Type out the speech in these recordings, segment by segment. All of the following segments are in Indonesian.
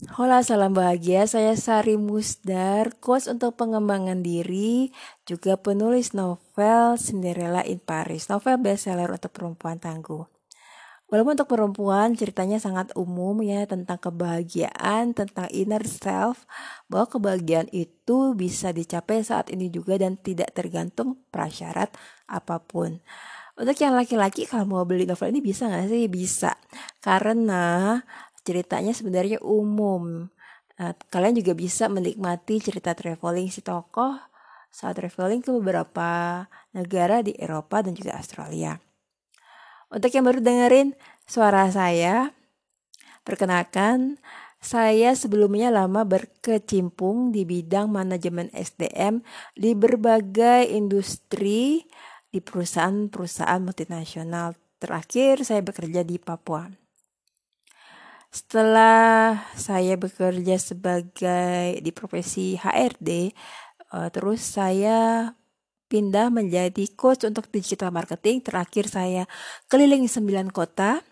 Hola, salam bahagia. Saya Sari Musdar, coach untuk pengembangan diri, juga penulis novel Cinderella in Paris, novel bestseller untuk perempuan tangguh. Walaupun untuk perempuan ceritanya sangat umum ya tentang kebahagiaan, tentang inner self, bahwa kebahagiaan itu bisa dicapai saat ini juga dan tidak tergantung prasyarat apa pun. Untuk yang laki-laki kalau mau beli novel ini bisa nggak sih? Bisa. Karena ceritanya sebenarnya umum. Uh, kalian juga bisa menikmati cerita traveling si tokoh saat traveling ke beberapa negara di Eropa dan juga Australia. Untuk yang baru dengerin suara saya, perkenalkan saya sebelumnya lama berkecimpung di bidang manajemen SDM di berbagai industri di perusahaan-perusahaan multinasional. Terakhir saya bekerja di Papua. Setelah saya bekerja sebagai di profesi HRD, uh, eh, terus saya pindah menjadi coach untuk digital marketing. Terakhir saya keliling 9 kota.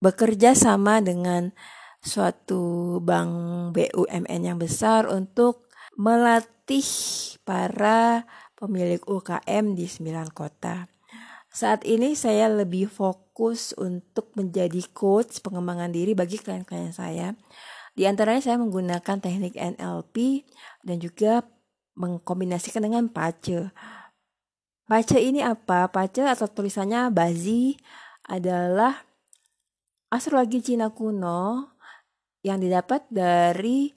Bekerja sama dengan suatu bank BUMN yang besar untuk melatih para pemilik UKM di 9 kota. Saat ini saya lebih fokus untuk menjadi coach pengembangan diri bagi klien-klien saya. Di antaranya saya menggunakan teknik NLP dan juga mengkombinasikan dengan pace. Pace ini apa? Pace atau tulisannya Bazi adalah astrologi Cina kuno yang didapat dari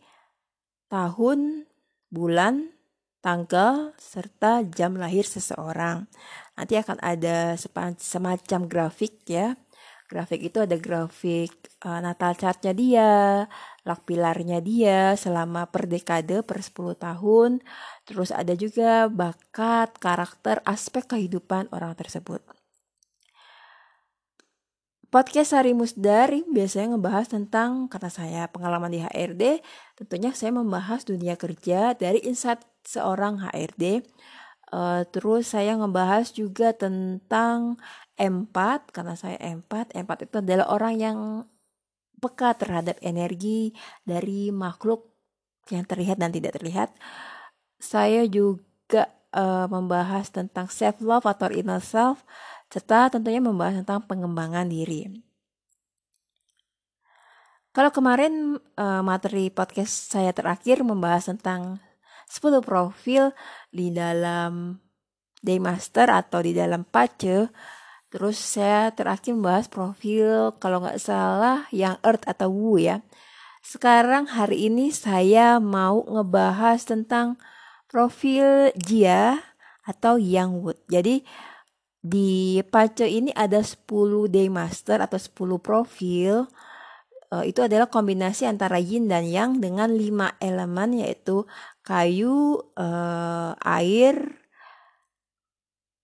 tahun, bulan, tanggal, serta jam lahir seseorang. Nanti akan ada semacam grafik ya. Grafik itu ada grafik uh, natal chartnya dia, lak pilarnya dia selama per dekade per 10 tahun. Terus ada juga bakat, karakter, aspek kehidupan orang tersebut. Podcast Sari Musdari biasanya ngebahas tentang kata saya pengalaman di HRD. Tentunya saya membahas dunia kerja dari insight seorang HRD. Uh, eh, terus saya ngebahas juga tentang empat karena saya empat. Empat itu adalah orang yang peka terhadap energi dari makhluk yang terlihat dan tidak terlihat. Saya juga uh, membahas tentang self love atau inner self serta tentunya membahas tentang pengembangan diri. Kalau kemarin uh, materi podcast saya terakhir membahas tentang 10 profil di dalam Daymaster atau di dalam Pace. Terus saya terakhir membahas profil kalau nggak salah yang Earth atau Wu ya. Sekarang hari ini saya mau ngebahas tentang profil Jia atau Yang Wood. Jadi di Pace ini ada 10 day master atau 10 profil. Uh, itu adalah kombinasi antara yin dan yang dengan lima elemen yaitu kayu, uh, air,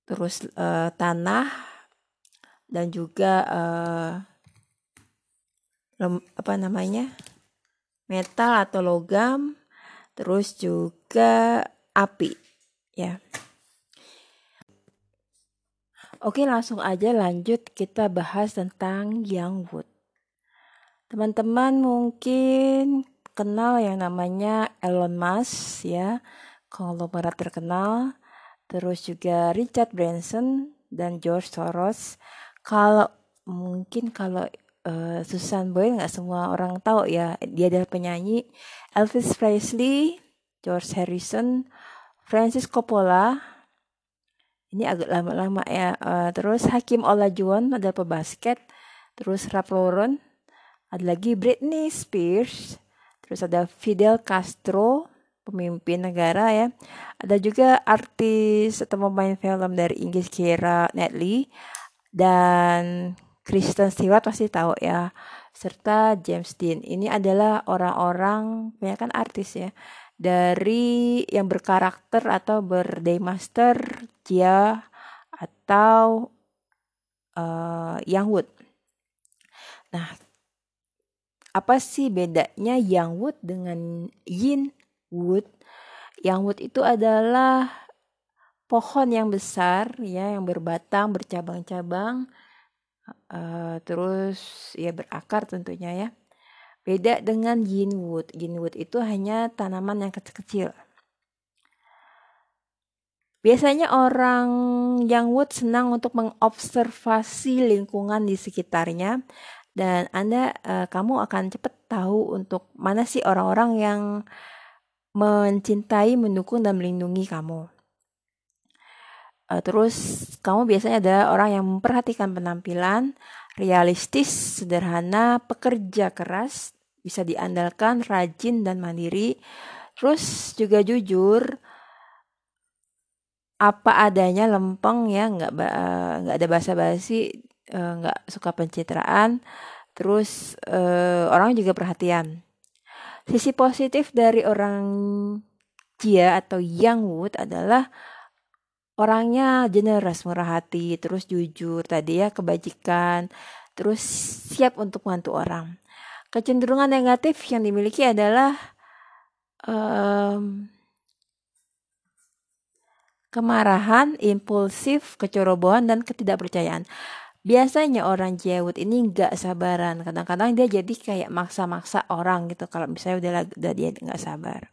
terus uh, tanah dan juga apa namanya? metal atau logam, terus juga api ya. Oke, langsung aja lanjut kita bahas tentang Young Wood. Teman-teman mungkin kenal yang namanya Elon Musk ya, konglomerat terkenal. Terus juga Richard Branson dan George Soros. Kalau mungkin kalau uh, Susan Boyle nggak semua orang tahu ya, dia adalah penyanyi Elvis Presley, George Harrison, Francis Coppola, ini agak lama-lama ya. Uh, terus Hakim Olajuwon ada pebasket. Terus Rap Lauren. Ada lagi Britney Spears. Terus ada Fidel Castro, pemimpin negara ya. Ada juga artis atau pemain film dari Inggris Keira Knightley dan Kristen Stewart pasti tahu ya. Serta James Dean. Ini adalah orang-orang banyak kan artis ya dari yang berkarakter atau berdaymaster Jia atau uh, Yang Wood. Nah, apa sih bedanya Yang Wood dengan Yin Wood? Yang Wood itu adalah pohon yang besar ya, yang berbatang, bercabang-cabang, uh, terus ya berakar tentunya ya. Beda dengan yinwood. Yinwood itu hanya tanaman yang kecil-kecil. Biasanya orang yang wood senang untuk mengobservasi lingkungan di sekitarnya dan Anda uh, kamu akan cepat tahu untuk mana sih orang-orang yang mencintai, mendukung dan melindungi kamu. Uh, terus kamu biasanya adalah orang yang memperhatikan penampilan, realistis, sederhana, pekerja keras, bisa diandalkan, rajin dan mandiri. Terus juga jujur, apa adanya lempeng ya nggak nggak ada basa-basi nggak suka pencitraan. Terus orang juga perhatian. Sisi positif dari orang Jia atau Yang Wood adalah orangnya generous murah hati terus jujur tadi ya kebajikan terus siap untuk membantu orang kecenderungan negatif yang dimiliki adalah um, kemarahan, impulsif, kecerobohan, dan ketidakpercayaan. Biasanya orang jewut ini nggak sabaran. Kadang-kadang dia jadi kayak maksa-maksa orang gitu. Kalau misalnya udah, udah dia nggak sabar.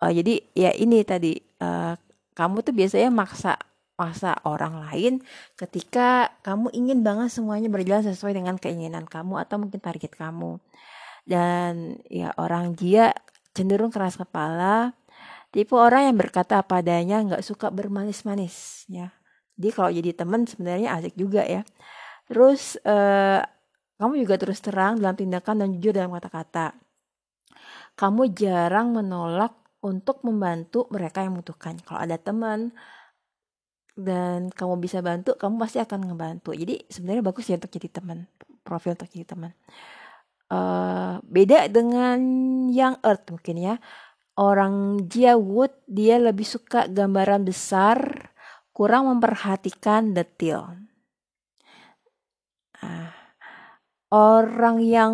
Uh, jadi ya ini tadi uh, kamu tuh biasanya maksa maksa orang lain ketika kamu ingin banget semuanya berjalan sesuai dengan keinginan kamu atau mungkin target kamu. Dan ya orang dia cenderung keras kepala, Tipe orang yang berkata apa adanya, nggak suka bermanis-manis, ya. Jadi kalau jadi teman sebenarnya asik juga ya. Terus eh, kamu juga terus terang dalam tindakan dan jujur dalam kata-kata. Kamu jarang menolak untuk membantu mereka yang membutuhkan. Kalau ada teman dan kamu bisa bantu, kamu pasti akan ngebantu. Jadi sebenarnya bagus ya untuk jadi teman, profil untuk jadi teman. Uh, beda dengan yang Earth mungkin ya orang Wood dia lebih suka gambaran besar, kurang memperhatikan detail. Nah, orang yang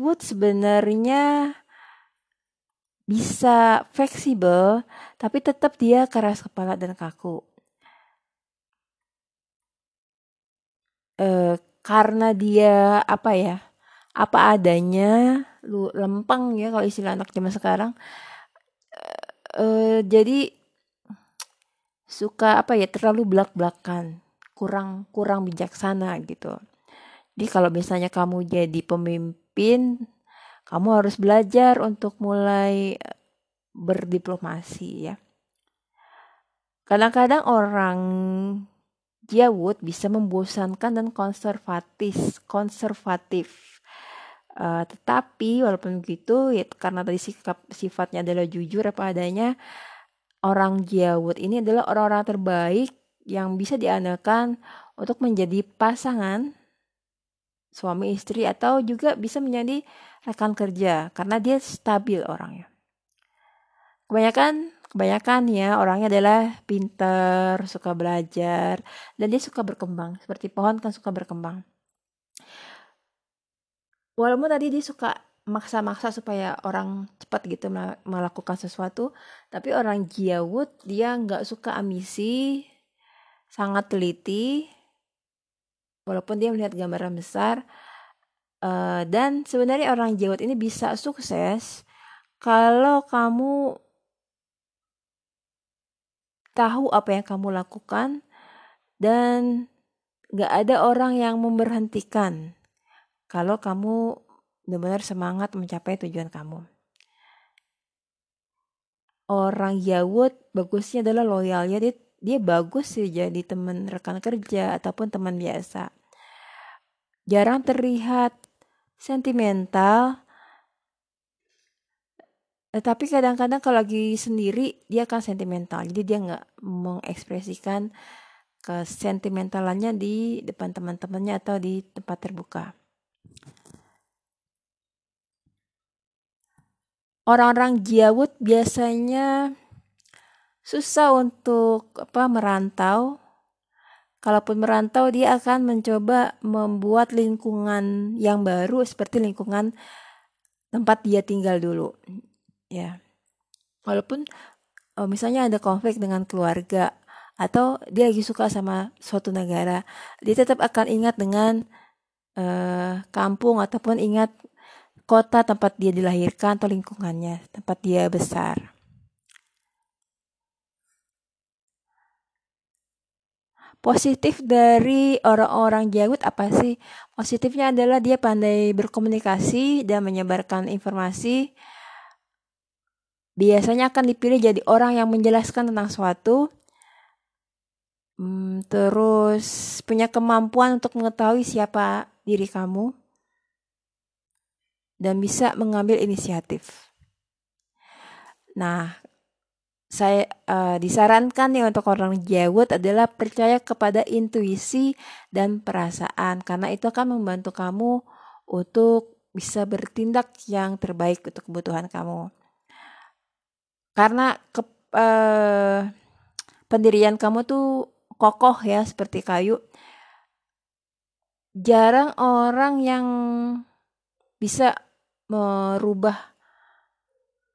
Wood sebenarnya bisa fleksibel, tapi tetap dia keras kepala dan kaku. E, karena dia apa ya, apa adanya, lu lempeng ya kalau istilah anak zaman sekarang. Uh, jadi suka apa ya terlalu belak-belakan kurang kurang bijaksana gitu. Jadi kalau misalnya kamu jadi pemimpin kamu harus belajar untuk mulai eh, berdiplomasi ya. Kadang-kadang orang Jawud bisa membosankan dan konservatif konservatif Uh, tetapi walaupun begitu ya karena tadi sikap sifatnya adalah jujur apa adanya orang Jawud ini adalah orang-orang terbaik yang bisa diandalkan untuk menjadi pasangan suami istri atau juga bisa menjadi rekan kerja karena dia stabil orangnya. Kebanyakan kebanyakan ya orangnya adalah pinter, suka belajar dan dia suka berkembang. Seperti pohon kan suka berkembang. Walaupun tadi dia suka maksa-maksa supaya orang cepat gitu melakukan sesuatu tapi orang Jiawut dia nggak suka ambisi sangat teliti walaupun dia melihat gambaran besar uh, dan sebenarnya orang Jiawut ini bisa sukses kalau kamu tahu apa yang kamu lakukan dan gak ada orang yang memberhentikan kalau kamu benar-benar semangat mencapai tujuan kamu. Orang Yahud bagusnya adalah loyalnya dia, dia bagus sih jadi teman rekan kerja ataupun teman biasa. Jarang terlihat sentimental, tapi kadang-kadang kalau lagi sendiri dia akan sentimental. Jadi dia nggak mengekspresikan kesentimentalannya di depan teman-temannya atau di tempat terbuka. orang-orang Jiawut biasanya susah untuk apa merantau. Kalaupun merantau dia akan mencoba membuat lingkungan yang baru seperti lingkungan tempat dia tinggal dulu. Ya. Walaupun oh, misalnya ada konflik dengan keluarga atau dia lagi suka sama suatu negara, dia tetap akan ingat dengan uh, kampung ataupun ingat kota tempat dia dilahirkan atau lingkungannya, tempat dia besar. Positif dari orang-orang Jawud apa sih? Positifnya adalah dia pandai berkomunikasi dan menyebarkan informasi. Biasanya akan dipilih jadi orang yang menjelaskan tentang suatu. Hmm, terus punya kemampuan untuk mengetahui siapa diri kamu dan bisa mengambil inisiatif. Nah, saya uh, disarankan nih untuk orang Jawud adalah percaya kepada intuisi dan perasaan karena itu akan membantu kamu untuk bisa bertindak yang terbaik untuk kebutuhan kamu. Karena ke, uh, pendirian kamu tuh kokoh ya seperti kayu. Jarang orang yang bisa merubah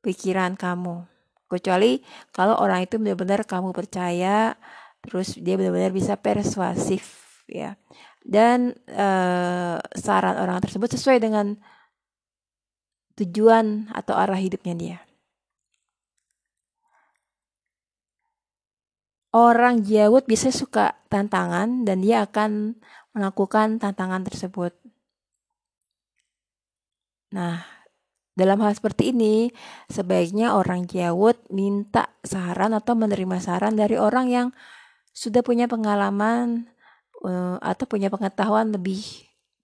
pikiran kamu. Kecuali kalau orang itu benar-benar kamu percaya terus dia benar-benar bisa persuasif ya. Dan uh, saran orang tersebut sesuai dengan tujuan atau arah hidupnya dia orang Jawud bisa suka tantangan dan dia akan melakukan tantangan tersebut. Nah, dalam hal seperti ini, sebaiknya orang Jawud minta saran atau menerima saran dari orang yang sudah punya pengalaman uh, atau punya pengetahuan lebih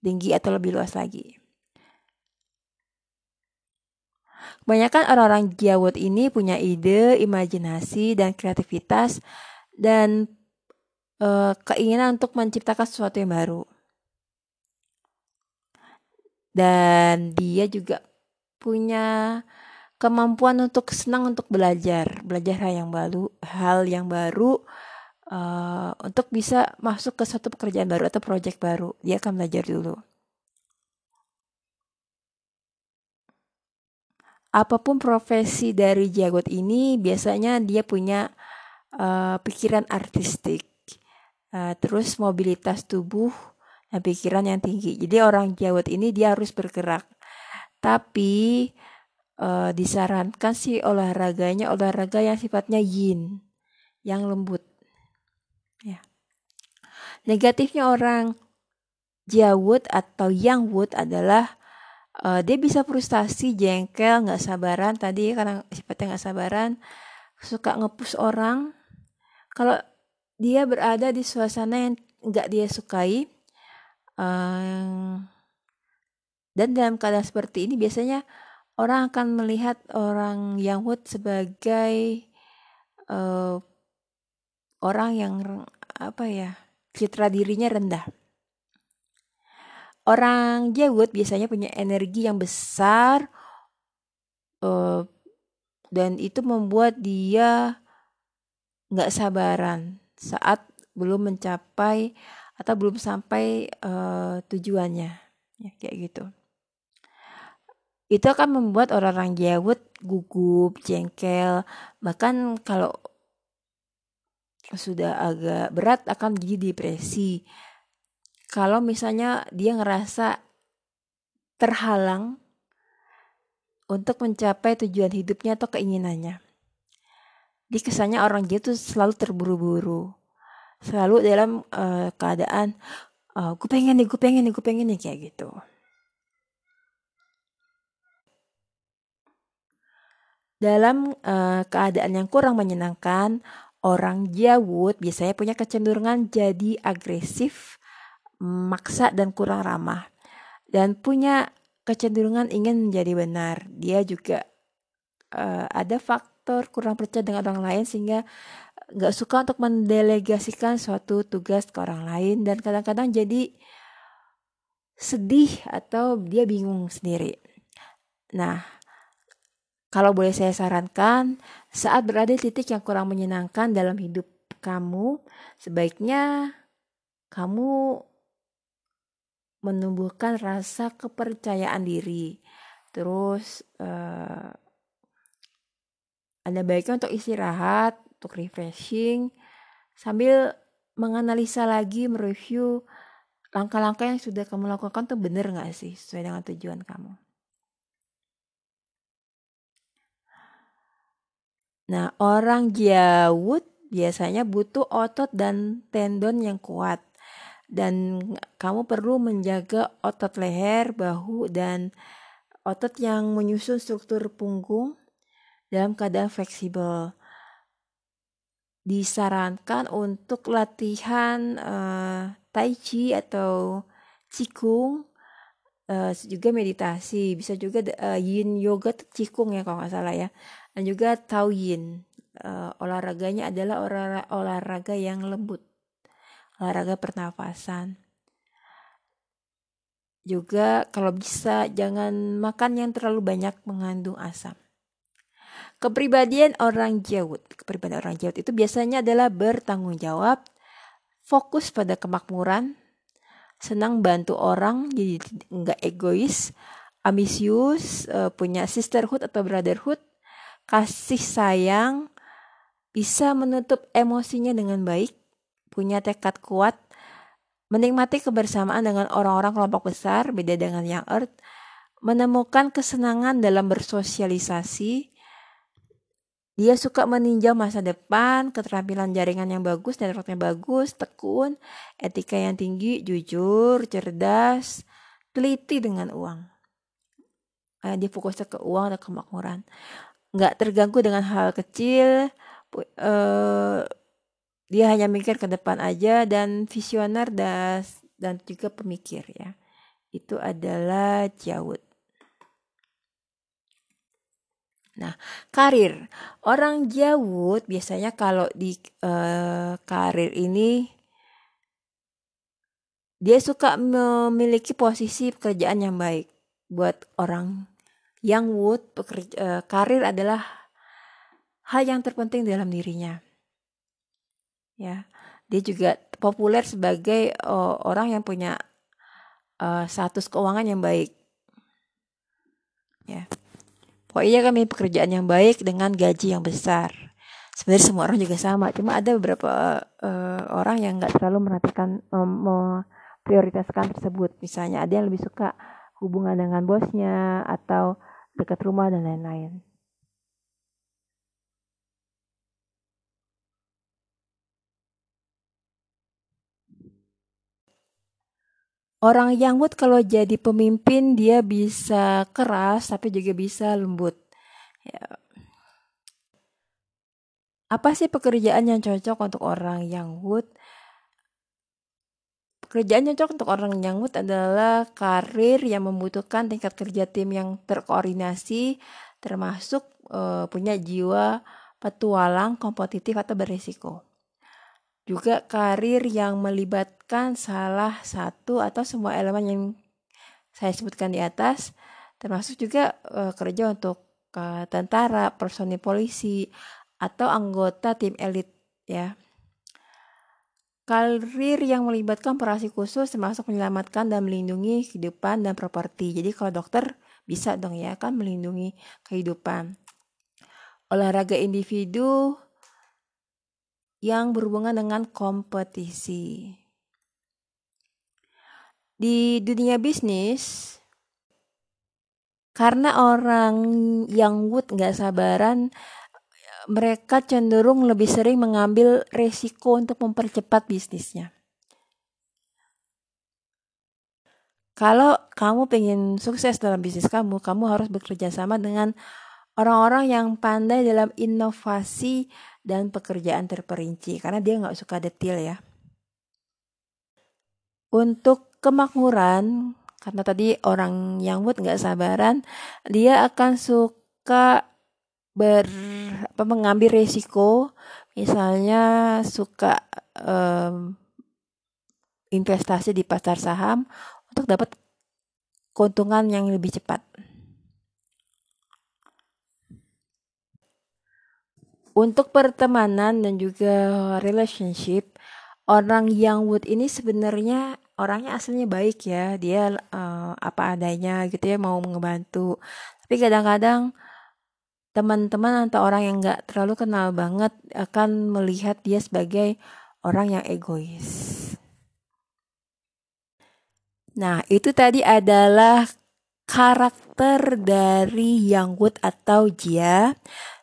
tinggi atau lebih luas lagi. Kebanyakan orang-orang Jawud ini punya ide, imajinasi, dan kreativitas dan uh, keinginan untuk menciptakan sesuatu yang baru. Dan dia juga punya kemampuan untuk senang untuk belajar, belajar hal yang baru, hal yang baru uh, untuk bisa masuk ke suatu pekerjaan baru atau proyek baru. Dia akan belajar dulu. Apa pun profesi dari jagot ini, biasanya dia punya uh, pikiran artistik, uh, terus mobilitas tubuh dan pikiran yang tinggi. Jadi orang jagot ini dia harus bergerak tapi uh, disarankan sih olahraganya olahraga yang sifatnya yin, yang lembut. Ya. Negatifnya orang Jawud atau Yang Wood adalah uh, dia bisa frustasi, jengkel, nggak sabaran. Tadi karena sifatnya nggak sabaran, suka ngepus orang. Kalau dia berada di suasana yang nggak dia sukai, uh, dan dalam keadaan seperti ini biasanya orang akan melihat orang Yahud sebagai uh, orang yang apa ya citra dirinya rendah. Orang Yahud biasanya punya energi yang besar uh, dan itu membuat dia nggak sabaran saat belum mencapai atau belum sampai uh, tujuannya ya kayak gitu itu akan membuat orang-orang Jawud gugup, jengkel, bahkan kalau sudah agak berat akan jadi depresi. Kalau misalnya dia ngerasa terhalang untuk mencapai tujuan hidupnya atau keinginannya. Di kesannya orang tuh selalu terburu-buru. Selalu dalam uh, keadaan uh, gue pengen nih, gue pengen nih, gue pengen nih kayak gitu. Dalam uh, keadaan yang kurang menyenangkan, orang Jawud biasanya punya kecenderungan jadi agresif, maksa dan kurang ramah. Dan punya kecenderungan ingin menjadi benar. Dia juga uh, ada faktor kurang percaya dengan orang lain sehingga nggak suka untuk mendelegasikan suatu tugas ke orang lain dan kadang-kadang jadi sedih atau dia bingung sendiri. Nah, kalau boleh saya sarankan, saat berada di titik yang kurang menyenangkan dalam hidup kamu, sebaiknya kamu menumbuhkan rasa kepercayaan diri. Terus uh, ada baiknya untuk istirahat, untuk refreshing, sambil menganalisa lagi, mereview langkah-langkah yang sudah kamu lakukan tuh bener gak sih sesuai dengan tujuan kamu. Nah, orang Giawut biasanya butuh otot dan tendon yang kuat. Dan kamu perlu menjaga otot leher, bahu, dan otot yang menyusun struktur punggung dalam keadaan fleksibel. Disarankan untuk latihan uh, tai chi atau cikung uh, juga meditasi bisa juga uh, yin yoga cikung ya kalau nggak salah ya. Dan juga tao yin uh, olahraganya adalah olahraga, olahraga yang lembut olahraga pernafasan. Juga kalau bisa jangan makan yang terlalu banyak mengandung asam kepribadian orang jawut kepribadian orang jawut itu biasanya adalah bertanggung jawab fokus pada kemakmuran senang bantu orang jadi nggak egois ambisius uh, punya sisterhood atau brotherhood kasih sayang bisa menutup emosinya dengan baik punya tekad kuat menikmati kebersamaan dengan orang-orang kelompok besar beda dengan yang earth menemukan kesenangan dalam bersosialisasi dia suka meninjau masa depan, keterampilan jaringan yang bagus, networknya bagus, tekun, etika yang tinggi, jujur, cerdas, teliti dengan uang. Eh, dia fokusnya ke uang dan kemakmuran. Nggak terganggu dengan hal kecil, uh, dia hanya mikir ke depan aja dan visioner dan, dan juga pemikir ya. Itu adalah Jawud. Nah, karir. Orang Jawud biasanya kalau di uh, karir ini dia suka memiliki posisi pekerjaan yang baik. Buat orang yang wood, pekerja, uh, karir adalah hal yang terpenting dalam dirinya. Ya, dia juga populer sebagai uh, orang yang punya uh, status keuangan yang baik. Ya. Pokoknya kami pekerjaan yang baik dengan gaji yang besar. Sebenarnya semua orang juga sama, cuma ada beberapa uh, orang yang nggak terlalu merhatikan um, memprioritaskan tersebut. Misalnya ada yang lebih suka hubungan dengan bosnya atau dekat rumah dan lain-lain. Orang yang wood kalau jadi pemimpin dia bisa keras tapi juga bisa lembut. Ya. Apa sih pekerjaan yang cocok untuk orang yang wood? Pekerjaan yang cocok untuk orang yang wood adalah karir yang membutuhkan tingkat kerja tim yang terkoordinasi, termasuk uh, punya jiwa petualang, kompetitif atau berisiko juga karir yang melibatkan salah satu atau semua elemen yang saya sebutkan di atas termasuk juga uh, kerja untuk uh, tentara, personil polisi atau anggota tim elit ya. Karir yang melibatkan operasi khusus termasuk menyelamatkan dan melindungi kehidupan dan properti. Jadi kalau dokter bisa dong ya kan melindungi kehidupan. Olahraga individu yang berhubungan dengan kompetisi. Di dunia bisnis, karena orang yang wood nggak sabaran, mereka cenderung lebih sering mengambil resiko untuk mempercepat bisnisnya. Kalau kamu pengen sukses dalam bisnis kamu, kamu harus bekerja sama dengan orang-orang yang pandai dalam inovasi dan pekerjaan terperinci karena dia nggak suka detail ya. Untuk kemakmuran karena tadi orang yang wood nggak sabaran, dia akan suka ber apa mengambil resiko, misalnya suka um, investasi di pasar saham untuk dapat keuntungan yang lebih cepat. Untuk pertemanan dan juga relationship, orang yang wood ini sebenarnya orangnya aslinya baik ya. Dia uh, apa adanya gitu ya, mau ngebantu. Tapi kadang-kadang teman-teman atau orang yang nggak terlalu kenal banget akan melihat dia sebagai orang yang egois. Nah, itu tadi adalah karakter dari Yang Wood atau Jia.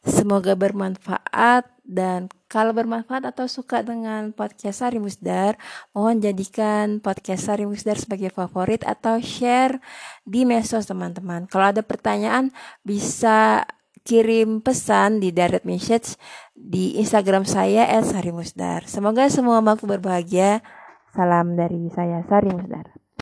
Semoga bermanfaat dan kalau bermanfaat atau suka dengan podcast Sari Musdar, mohon jadikan podcast Sari Musdar sebagai favorit atau share di medsos teman-teman. Kalau ada pertanyaan bisa kirim pesan di direct message di Instagram saya @sarimusdar. Semoga semua makhluk berbahagia. Salam dari saya Sari Musdar.